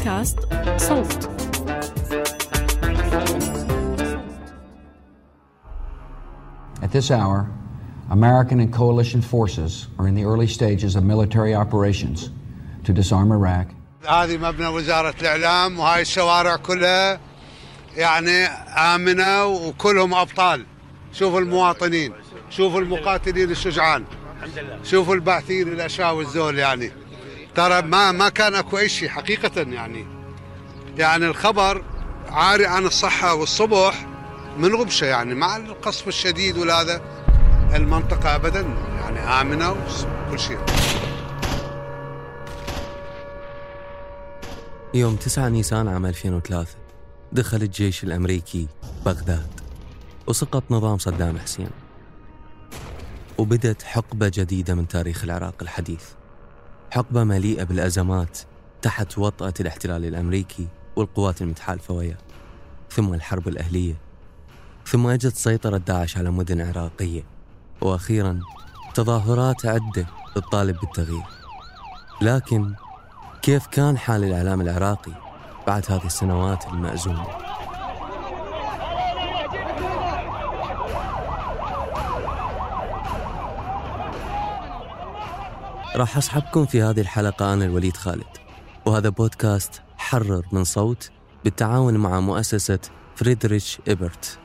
بودكاست صوت. At this hour, American and coalition forces are in the early stages of military operations to disarm Iraq. هذه مبنى وزارة الإعلام وهاي الشوارع كلها يعني آمنة وكلهم أبطال. شوفوا المواطنين شوفوا المقاتلين الشجعان شوفوا الباحثين الأشياء والزول يعني. ترى ما ما كان أكو أي شيء حقيقة يعني. يعني الخبر عاري عن الصحة والصبح من غبشة يعني مع القصف الشديد وهذا المنطقة أبدا يعني آمنة وكل شيء. يوم 9 نيسان عام 2003 دخل الجيش الأمريكي بغداد وسقط نظام صدام حسين وبدت حقبة جديدة من تاريخ العراق الحديث. حقبة مليئة بالأزمات تحت وطأة الاحتلال الأمريكي والقوات المتحالفة وياه ثم الحرب الأهلية ثم أجت سيطرة داعش على مدن عراقية وأخيرا تظاهرات عدة تطالب بالتغيير. لكن كيف كان حال الإعلام العراقي بعد هذه السنوات المأزومة؟ راح أصحبكم في هذه الحلقة أنا الوليد خالد. وهذا بودكاست حرر من صوت بالتعاون مع مؤسسة فريدريش إبرت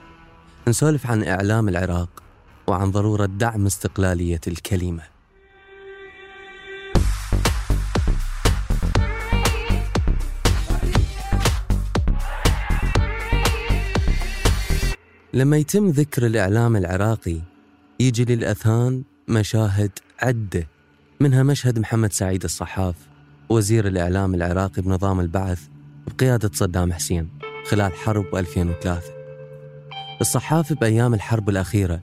نسولف عن إعلام العراق وعن ضرورة دعم استقلالية الكلمة. لما يتم ذكر الإعلام العراقي يجي للأذهان مشاهد عدة منها مشهد محمد سعيد الصحاف وزير الإعلام العراقي بنظام البعث بقيادة صدام حسين خلال حرب 2003 الصحاف بأيام الحرب الأخيرة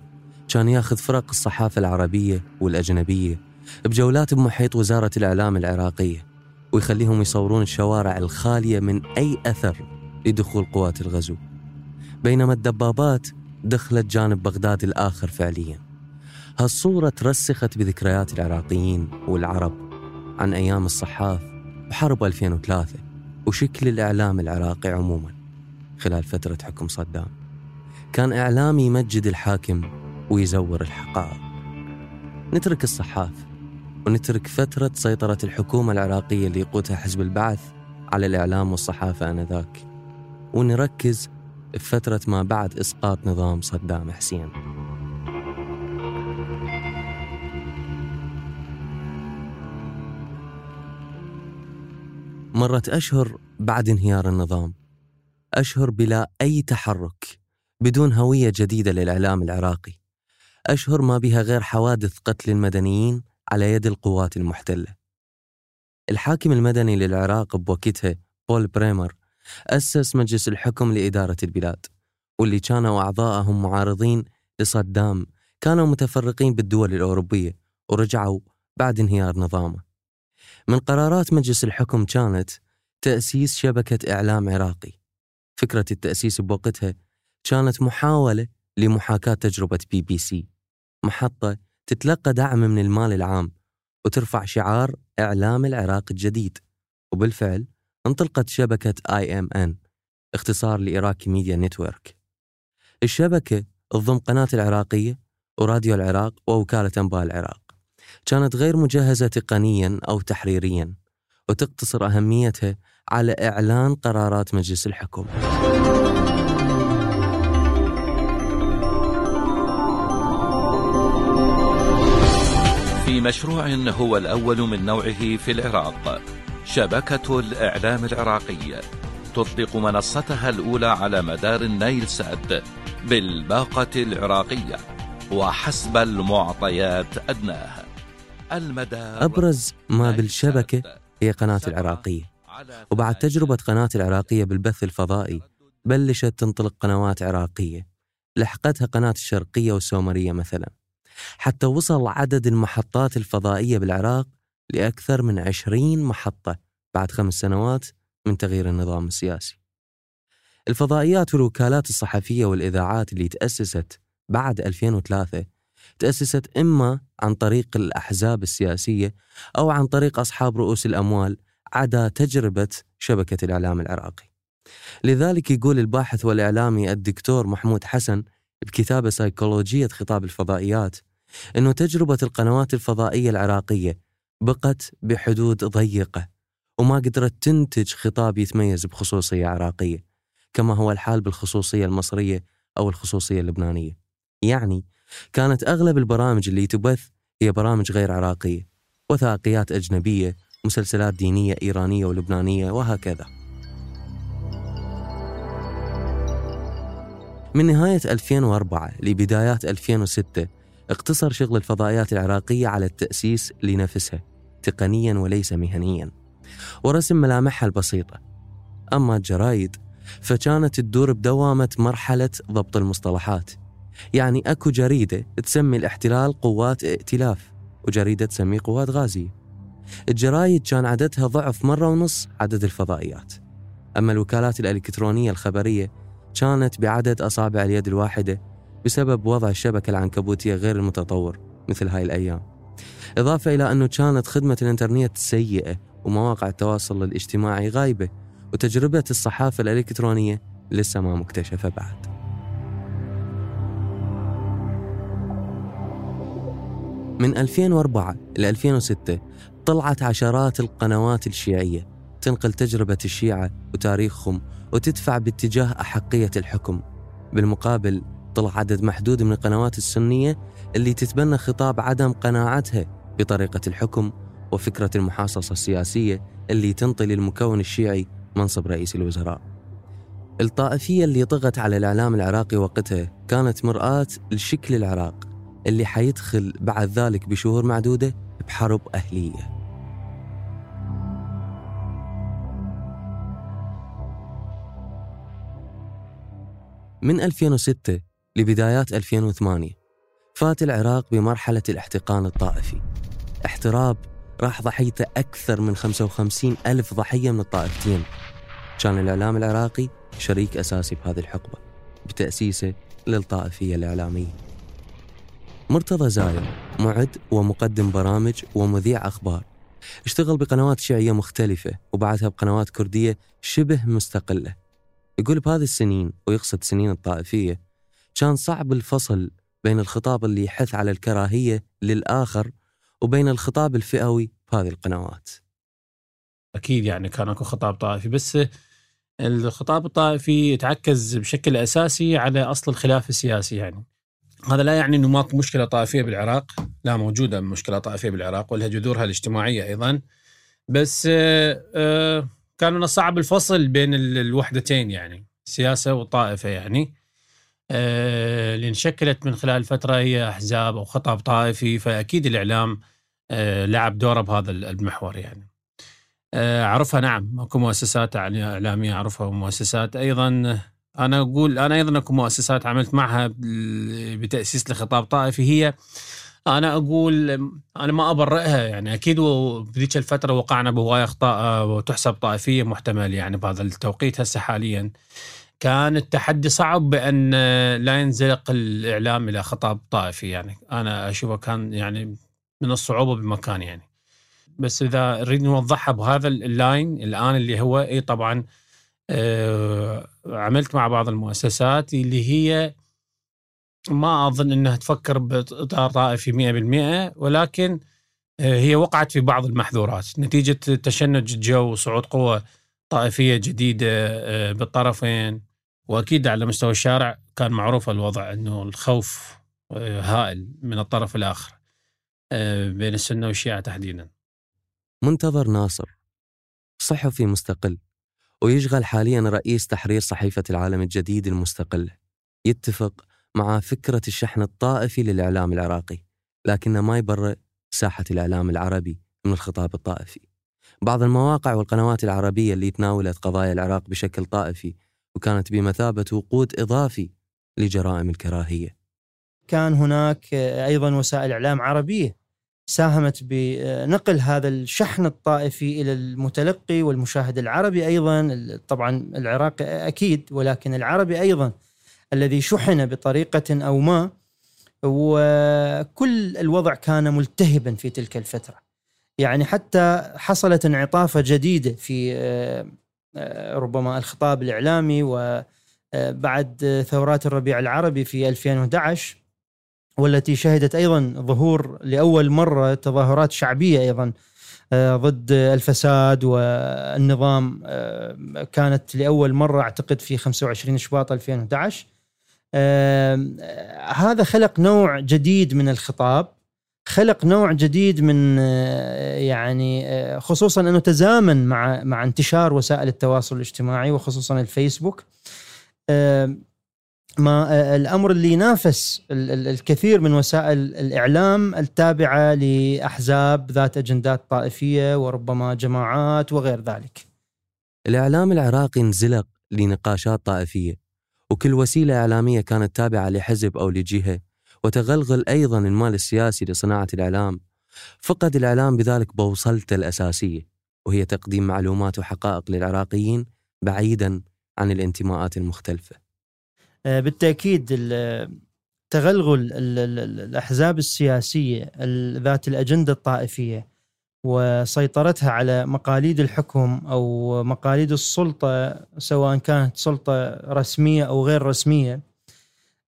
كان ياخذ فرق الصحافة العربية والأجنبية بجولات بمحيط وزارة الإعلام العراقية ويخليهم يصورون الشوارع الخالية من أي أثر لدخول قوات الغزو. بينما الدبابات دخلت جانب بغداد الآخر فعلياً. هالصورة ترسخت بذكريات العراقيين والعرب عن أيام الصحاف وحرب 2003 وشكل الإعلام العراقي عموما خلال فترة حكم صدام. كان إعلام يمجد الحاكم ويزور الحقائق. نترك الصحاف ونترك فترة سيطرة الحكومة العراقية اللي يقودها حزب البعث على الإعلام والصحافة آنذاك. ونركز في فترة ما بعد إسقاط نظام صدام حسين. مرت أشهر بعد انهيار النظام أشهر بلا أي تحرك بدون هوية جديدة للإعلام العراقي أشهر ما بها غير حوادث قتل المدنيين على يد القوات المحتلة. الحاكم المدني للعراق بوقتها بول بريمر أسس مجلس الحكم لإدارة البلاد واللي كانوا أعضاءهم معارضين لصدام كانوا متفرقين بالدول الأوروبية ورجعوا بعد انهيار نظامه. من قرارات مجلس الحكم كانت تأسيس شبكة إعلام عراقي. فكرة التأسيس بوقتها كانت محاولة لمحاكاة تجربة بي بي سي. محطة تتلقى دعم من المال العام وترفع شعار إعلام العراق الجديد. وبالفعل انطلقت شبكة IMN اختصار ل Iraqi Media Network. الشبكة تضم قناة العراقية وراديو العراق ووكالة أنباء العراق. كانت غير مجهزة تقنيا أو تحريريا وتقتصر أهميتها على إعلان قرارات مجلس الحكم في مشروع هو الأول من نوعه في العراق شبكة الإعلام العراقي. تطلق منصتها الأولى على مدار النيل سات بالباقة العراقية وحسب المعطيات أدناها أبرز ما بالشبكة هي قناة العراقية. وبعد تجربة قناة العراقية بالبث الفضائي بلشت تنطلق قنوات عراقية. لحقتها قناة الشرقية والسومرية مثلا. حتى وصل عدد المحطات الفضائية بالعراق لأكثر من عشرين محطة بعد خمس سنوات من تغيير النظام السياسي. الفضائيات والوكالات الصحفية والإذاعات اللي تأسست بعد 2003 تأسست إما عن طريق الأحزاب السياسية أو عن طريق أصحاب رؤوس الأموال عدا تجربة شبكة الإعلام العراقي. لذلك يقول الباحث والإعلامي الدكتور محمود حسن بكتابة سيكولوجية خطاب الفضائيات أنه تجربة القنوات الفضائية العراقية بقت بحدود ضيقة وما قدرت تنتج خطاب يتميز بخصوصية عراقية كما هو الحال بالخصوصية المصرية أو الخصوصية اللبنانية. يعني كانت أغلب البرامج اللي تبث هي برامج غير عراقية وثائقيات أجنبية مسلسلات دينية إيرانية ولبنانية وهكذا. من نهاية 2004 لبدايات 2006 اقتصر شغل الفضائيات العراقية على التأسيس لنفسها تقنيا وليس مهنيا ورسم ملامحها البسيطة. أما الجرايد فكانت تدور بدوامة مرحلة ضبط المصطلحات. يعني أكو جريدة تسمي الاحتلال قوات ائتلاف وجريدة تسميه قوات غازية. الجرايد كان عددها ضعف مرة ونص عدد الفضائيات. أما الوكالات الإلكترونية الخبرية كانت بعدد أصابع اليد الواحدة بسبب وضع الشبكة العنكبوتية غير المتطور مثل هاي الأيام. إضافة إلى أنه كانت خدمة الإنترنت سيئة ومواقع التواصل الاجتماعي غايبة وتجربة الصحافة الإلكترونية لسه ما مكتشفة بعد. من 2004 إلى 2006 طلعت عشرات القنوات الشيعية تنقل تجربة الشيعة وتاريخهم وتدفع باتجاه أحقية الحكم. بالمقابل طلع عدد محدود من القنوات السنية اللي تتبنى خطاب عدم قناعتها بطريقة الحكم وفكرة المحاصصة السياسية اللي تنطي للمكون الشيعي منصب رئيس الوزراء. الطائفية اللي طغت على الإعلام العراقي وقتها كانت مرآة لشكل العراق. اللي حيدخل بعد ذلك بشهور معدودة بحرب أهلية. من 2006 لبدايات 2008 فات العراق بمرحلة الاحتقان الطائفي. احتراب راح ضحيته أكثر من 55 ألف ضحية من الطائفتين. كان الإعلام العراقي شريك أساسي بهذه الحقبة بتأسيسه للطائفية الإعلامية. مرتضى زاير معد ومقدم برامج ومذيع أخبار. اشتغل بقنوات شيعية مختلفة وبعدها بقنوات كردية شبه مستقلة. يقول بهذه السنين ويقصد سنين الطائفية كان صعب الفصل بين الخطاب اللي يحث على الكراهية للآخر وبين الخطاب الفئوي بهذه القنوات. أكيد يعني كان أكو خطاب طائفي بس الخطاب الطائفي يتعكز بشكل أساسي على أصل الخلاف السياسي يعني. هذا لا يعني إنه ماكو مشكلة طائفية بالعراق، لا موجودة مشكلة طائفية بالعراق ولها جذورها الاجتماعية أيضا. بس آه، آه، كان من الصعب الفصل بين الوحدتين يعني سياسة وطائفة يعني. آه، اللي انشكلت من خلال فترة هي أحزاب أو خطاب طائفي فأكيد الإعلام لعب دوره بهذا المحور يعني. أعرفها نعم أكو مؤسسات إعلامية أعرفها ومؤسسات أيضا أنا أقول أنا أيضا أكو مؤسسات عملت معها بتأسيس لخطاب طائفي. هي أنا أقول أنا ما أبرئها يعني. أكيد بذيك الفترة وقعنا بهوايه أخطاء وتحسب طائفية محتمل يعني بهذا التوقيت هسه حاليا. كان التحدي صعب بأن لا ينزلق الإعلام إلى خطاب طائفي يعني. أنا أشوفه كان يعني من الصعوبة بمكان يعني. بس إذا نريد نوضحها بهذا ال line الآن اللي هو إي طبعا آه، عملت مع بعض المؤسسات اللي هي ما أظن إنها تفكر بإطار طائفي 100% ولكن آه، هي وقعت في بعض المحظورات. نتيجة تشنج الجو وصعود قوة طائفية جديدة آه، بالطرفين. وأكيد على مستوى الشارع كان معروف الوضع إنه الخوف آه، هائل من الطرف الآخر بين السنة والشيعة تحديدا. منتظر ناصر صحفي مستقل. ويشغل حاليا رئيس تحرير صحيفة العالم الجديد المستقله. يتفق مع فكرة الشحن الطائفي للإعلام العراقي لكنه ما يبرئ ساحة الإعلام العربي من الخطاب الطائفي بعض المواقع والقنوات العربية اللي تناولت قضايا العراق بشكل طائفي وكانت بمثابة وقود إضافي لجرائم الكراهية كان هناك أيضا وسائل إعلام عربية ساهمت بنقل هذا الشحن الطائفي إلى المتلقي والمشاهد العربي أيضا. طبعا العراقي أكيد ولكن العربي أيضا الذي شحن بطريقة أو ما وكل الوضع كان ملتهبا في تلك الفترة. يعني حتى حصلت انعطافة جديدة في آه، آه، ربما الخطاب الإعلامي وبعد ثورات الربيع العربي في 2011 والتي شهدت أيضا ظهور لأول مرة تظاهرات شعبية أيضا ضد الفساد والنظام كانت لأول مرة أعتقد في 25 شباط 2011 هذا خلق نوع جديد من الخطاب خلق نوع جديد من آه، يعني آه، خصوصا أنه تزامن مع مع انتشار وسائل التواصل الاجتماعي وخصوصا الفيسبوك. ما آه، الأمر اللي ينافس الكثير من وسائل الإعلام التابعة لأحزاب ذات أجندات طائفية وربما جماعات وغير ذلك. الإعلام العراقي انزلق لنقاشات طائفية وكل وسيلة إعلامية كانت تابعة لحزب أو لجهة وتغلغل أيضا المال السياسي لصناعة الإعلام فقد الإعلام بذلك بوصلته الأساسية وهي تقديم معلومات وحقائق للعراقيين بعيدا عن الانتماءات المختلفة آه، بالتأكيد تغلغل الأحزاب السياسية ذات الأجندة الطائفية وسيطرتها على مقاليد الحكم أو مقاليد السلطة سواء كانت سلطة رسمية أو غير رسمية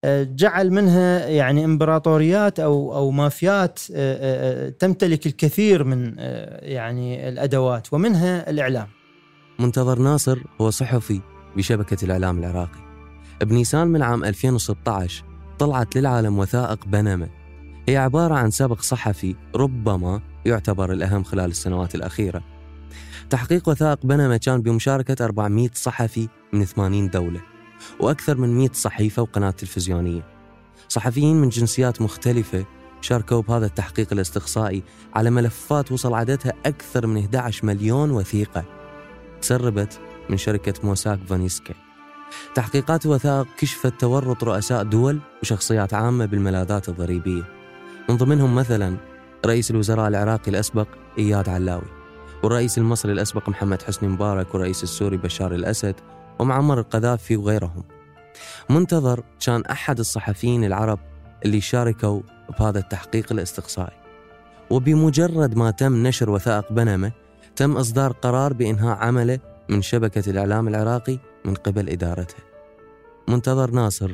آه، جعل منها يعني إمبراطوريات أو أو مافيات آه، تمتلك الكثير من يعني الأدوات ومنها الإعلام. منتظر ناصر هو صحفي بشبكة الإعلام العراقي. بنيسان من عام 2016 طلعت للعالم وثائق بنما. هي عبارة عن سبق صحفي ربما يعتبر الأهم خلال السنوات الأخيرة. تحقيق وثائق بنما كان بمشاركة 400 صحفي من 80 دولة وأكثر من 100 صحيفة وقناة تلفزيونية. صحفيين من جنسيات مختلفة شاركوا بهذا التحقيق الاستقصائي على ملفات وصل عددها أكثر من 11 مليون وثيقة. تسربت من شركة موساك فانيسكا. تحقيقات الوثائق كشفت تورط رؤساء دول وشخصيات عامة بالملاذات الضريبية. من ضمنهم مثلا رئيس الوزراء العراقي الأسبق إياد علاوي والرئيس المصري الأسبق محمد حسني مبارك والرئيس السوري بشار الأسد ومعمر القذافي وغيرهم. منتظر كان أحد الصحفيين العرب اللي شاركوا بهذا التحقيق الاستقصائي. وبمجرد ما تم نشر وثائق بنما تم إصدار قرار بإنهاء عمله من شبكة الإعلام العراقي من قبل إدارته. منتظر ناصر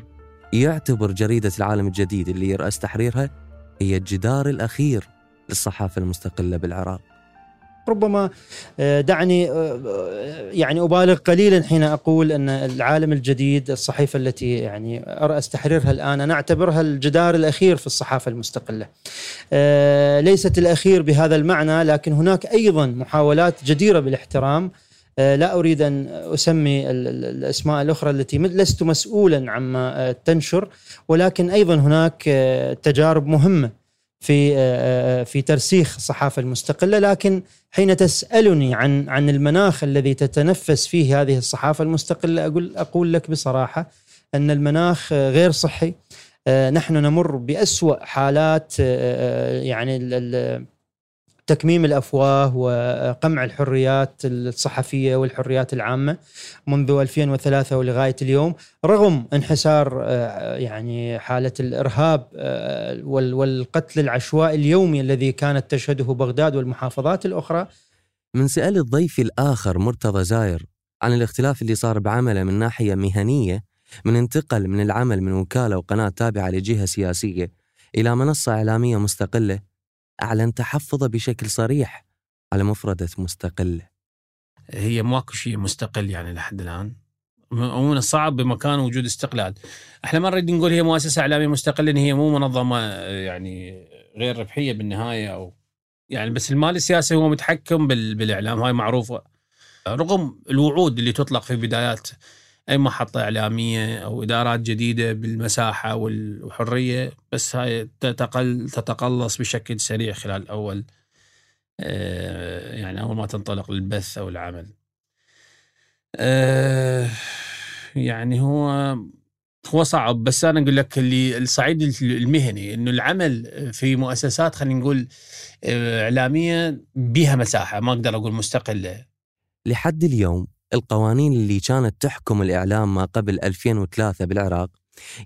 يعتبر جريدة العالم الجديد اللي يرأس تحريرها هي الجدار الأخير للصحافة المستقلة بالعراق. ربما آه، دعني آه، آه، يعني أبالغ قليلا حين أقول أن العالم الجديد الصحيفة التي يعني أرأس تحريرها الآن أنا أعتبرها الجدار الأخير في الصحافة المستقلة. ليست الأخير بهذا المعنى لكن هناك أيضا محاولات جديرة بالإحترام. لا أريد أن أسمي الأسماء الأخرى التي لست مسؤولا عما تنشر ولكن أيضا هناك تجارب مهمة في آه، آه، في ترسيخ الصحافة المستقلة. لكن حين تسألني عن عن المناخ الذي تتنفس فيه هذه الصحافة المستقلة أقول أقول لك بصراحة أن المناخ غير صحي. آه، نحن نمر بأسوأ حالات يعني تكميم الأفواه وقمع الحريات الصحفية والحريات العامة منذ 2003 ولغاية اليوم رغم انحسار آه، يعني حالة الإرهاب آه، والقتل العشوائي اليومي الذي كانت تشهده بغداد والمحافظات الأخرى. من سأل الضيف الآخر مرتضى زاير عن الاختلاف اللي صار بعمله من ناحية مهنية من انتقل من العمل من وكالة وقناة تابعة لجهة سياسية إلى منصة إعلامية مستقلة أعلن تحفظه بشكل صريح على مفردة مستقلة هي ماكو شيء مستقل يعني لحد الآن. ومن الصعب بمكان وجود استقلال. إحنا ما نريد نقول هي مؤسسة إعلامية مستقلة إن هي مو منظمة يعني غير ربحية بالنهاية أو يعني بس المال السياسي هو متحكم بال- بالإعلام هاي معروفة. رغم الوعود اللي تطلق في بدايات أي محطة إعلامية أو إدارات جديدة بالمساحة والحرية بس هاي تتقل تتقلص بشكل سريع خلال أول آه، يعني أول ما تنطلق للبث أو العمل. آه، يعني هو هو صعب بس أنا أقول لك اللي الصعيد المهني إنه العمل في مؤسسات خلينا نقول آه، إعلامية بها مساحة ما أقدر أقول مستقلة. لحد اليوم القوانين اللي كانت تحكم الإعلام ما قبل 2003 بالعراق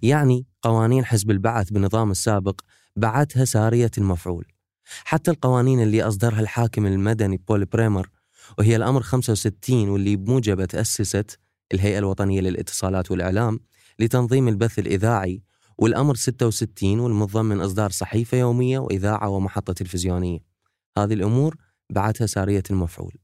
يعني قوانين حزب البعث بالنظام السابق بعدها سارية المفعول. حتى القوانين اللي أصدرها الحاكم المدني بول بريمر وهي الأمر 65 واللي بموجبه تأسست الهيئة الوطنية للاتصالات والإعلام لتنظيم البث الإذاعي والأمر 66 والمتضمن إصدار صحيفة يومية وإذاعة ومحطة تلفزيونية. هذه الأمور بعدها سارية المفعول.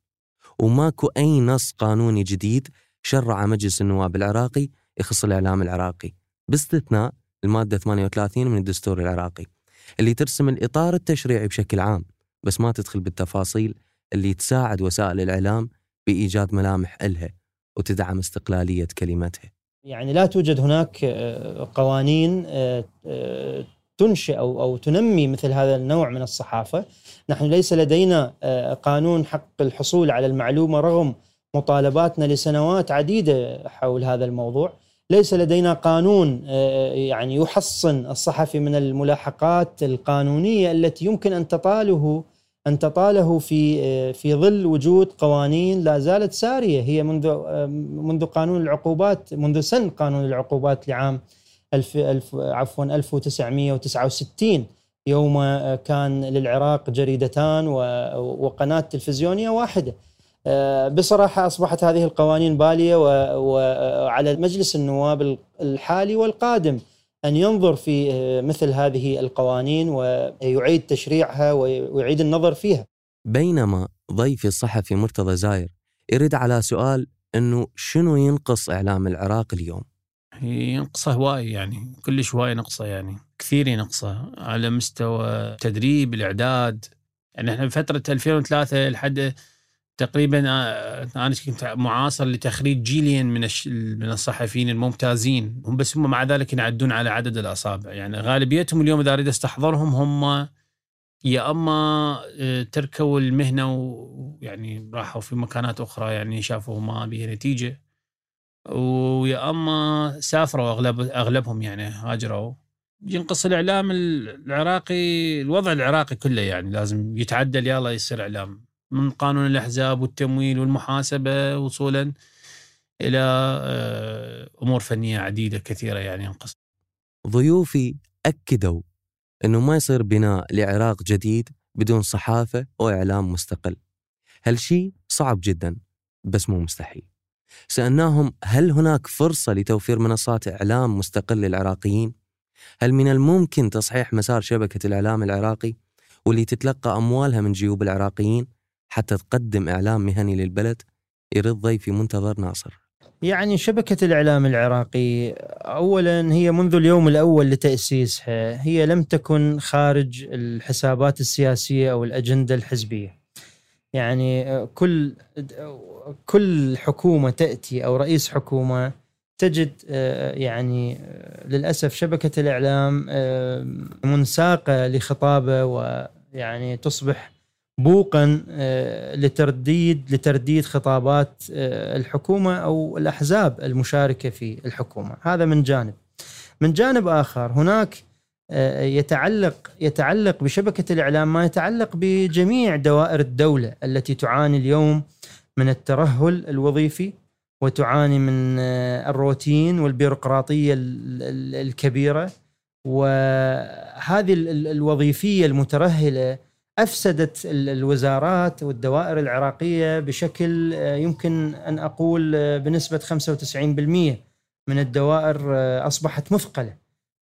وماكو أي نص قانوني جديد شرع مجلس النواب العراقي يخص الإعلام العراقي. باستثناء المادة 38 من الدستور العراقي اللي ترسم الإطار التشريعي بشكل عام بس ما تدخل بالتفاصيل اللي تساعد وسائل الإعلام بإيجاد ملامح إلها وتدعم استقلالية كلمتها. يعني لا توجد هناك آه، قوانين آه، آه، تنشئ أو أو تنمي مثل هذا النوع من الصحافة، نحن ليس لدينا آه، قانون حق الحصول على المعلومة رغم مطالباتنا لسنوات عديدة حول هذا الموضوع، ليس لدينا قانون آه، يعني يحصن الصحفي من الملاحقات القانونية التي يمكن أن تطاله أن تطاله في آه، في ظل وجود قوانين لا زالت سارية. هي منذ منذ قانون العقوبات منذ سن قانون العقوبات لعام ألف ألف عفوا 1969 يوم آه، كان للعراق جريدتان وقناة تلفزيونية واحدة. آه، بصراحة أصبحت هذه القوانين بالية وعلى مجلس النواب الحالي والقادم أن ينظر في آه، مثل هذه القوانين ويعيد تشريعها ويعيد النظر فيها. بينما ضيفي الصحفي مرتضى زاير يرد على سؤال إنه شنو ينقص إعلام العراق اليوم؟ ينقصه هواي يعني كلش هواي نقصه يعني كثير ينقصه على مستوى تدريب الإعداد. يعني إحنا بفترة 2003 لحد تقريبا آه، أنا كنت معاصر لتخريج جيلين من من الصحفيين الممتازين. هم بس هم مع ذلك ينعدون على عدد الأصابع. يعني غالبيتهم اليوم إذا أريد أستحضرهم هم يا أما آه، تركوا المهنة ويعني راحوا في مكانات أخرى يعني شافوا ما بها نتيجة. ويا أما سافروا اغلب أغلبهم يعني هاجروا ينقص الإعلام العراقي الوضع العراقي كله يعني لازم يتعدل يلا يصير إعلام من قانون الأحزاب والتمويل والمحاسبة وصولا إلى آه، أمور فنية عديدة كثيرة يعني ينقص ضيوفي أكدوا إنه ما يصير بناء لعراق جديد بدون صحافة واعلام مستقل. هالشيء صعب جدا بس مو مستحيل. سألناهم هل هناك فرصة لتوفير منصات إعلام مستقل للعراقيين؟ هل من الممكن تصحيح مسار شبكة الإعلام العراقي واللي تتلقى أموالها من جيوب العراقيين حتى تقدم إعلام مهني للبلد؟ يرد ضيفي منتظر ناصر. يعني شبكة الإعلام العراقي أولا هي منذ اليوم الأول لتأسيسها هي لم تكن خارج الحسابات السياسية أو الأجندة الحزبية يعني آه، كل كل حكومة تأتي أو رئيس حكومة تجد آه، يعني آه، للأسف شبكة الإعلام آه، منساقة لخطابه ويعني تصبح بوقا لترديد لترديد خطابات الحكومة أو الأحزاب المشاركة في الحكومة، هذا من جانب. من جانب آخر هناك يتعلق يتعلق بشبكة الإعلام ما يتعلق بجميع دوائر الدولة التي تعاني اليوم من الترهل الوظيفي وتعاني من آه، الروتين والبيروقراطية ال- ال- الكبيرة. وهذه ال- ال- الوظيفية المترهلة أفسدت ال- الوزارات والدوائر العراقية بشكل آه، يمكن أن أقول آه، بنسبة 95% من الدوائر آه، أصبحت مثقلة.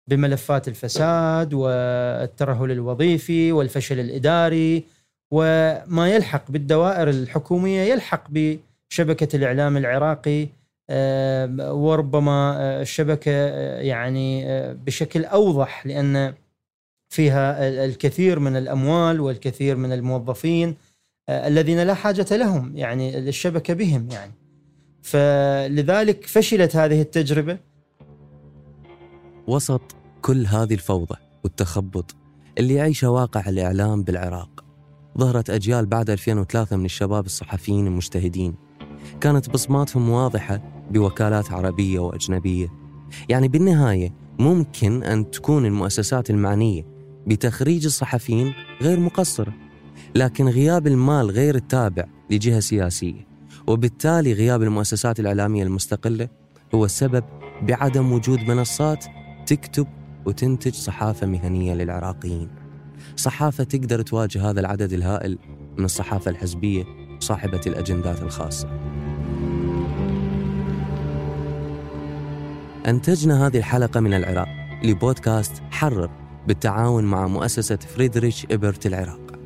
بملفات الفساد والترهل الوظيفي والفشل الإداري وما يلحق بالدوائر الحكومية يلحق بشبكة الإعلام العراقي آه، وربما آه، الشبكة يعني بشكل أوضح لأن فيها الكثير من الأموال والكثير من الموظفين الذين لا حاجة لهم يعني للشبكه بهم يعني. فلذلك فشلت هذه التجربة. وسط كل هذه الفوضى والتخبط اللي يعيشه واقع الإعلام بالعراق. ظهرت أجيال بعد 2003 من الشباب الصحفيين المجتهدين. كانت بصماتهم واضحة بوكالات عربية وأجنبية. يعني بالنهاية ممكن أن تكون المؤسسات المعنية بتخريج الصحفيين غير مقصرة. لكن غياب المال غير التابع لجهة سياسية وبالتالي غياب المؤسسات الإعلامية المستقلة هو السبب بعدم وجود منصات تكتب وتنتج صحافة مهنية للعراقيين. صحافة تقدر تواجه هذا العدد الهائل من الصحافة الحزبية صاحبة الأجندات الخاصة. أنتجنا هذه الحلقة من العراق لبودكاست حرر بالتعاون مع مؤسسة فريدريش إبرت العراق.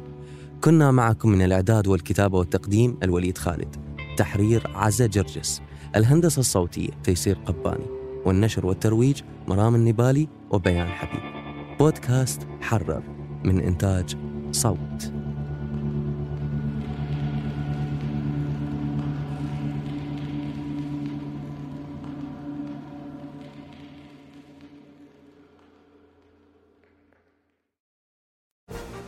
كنا معكم من الإعداد والكتابة والتقديم الوليد خالد. تحرير عزة جرجس. الهندسة الصوتية تيسير قباني. والنشر والترويج مرام النبالي وبيان حبيب. بودكاست حرر من إنتاج صوت.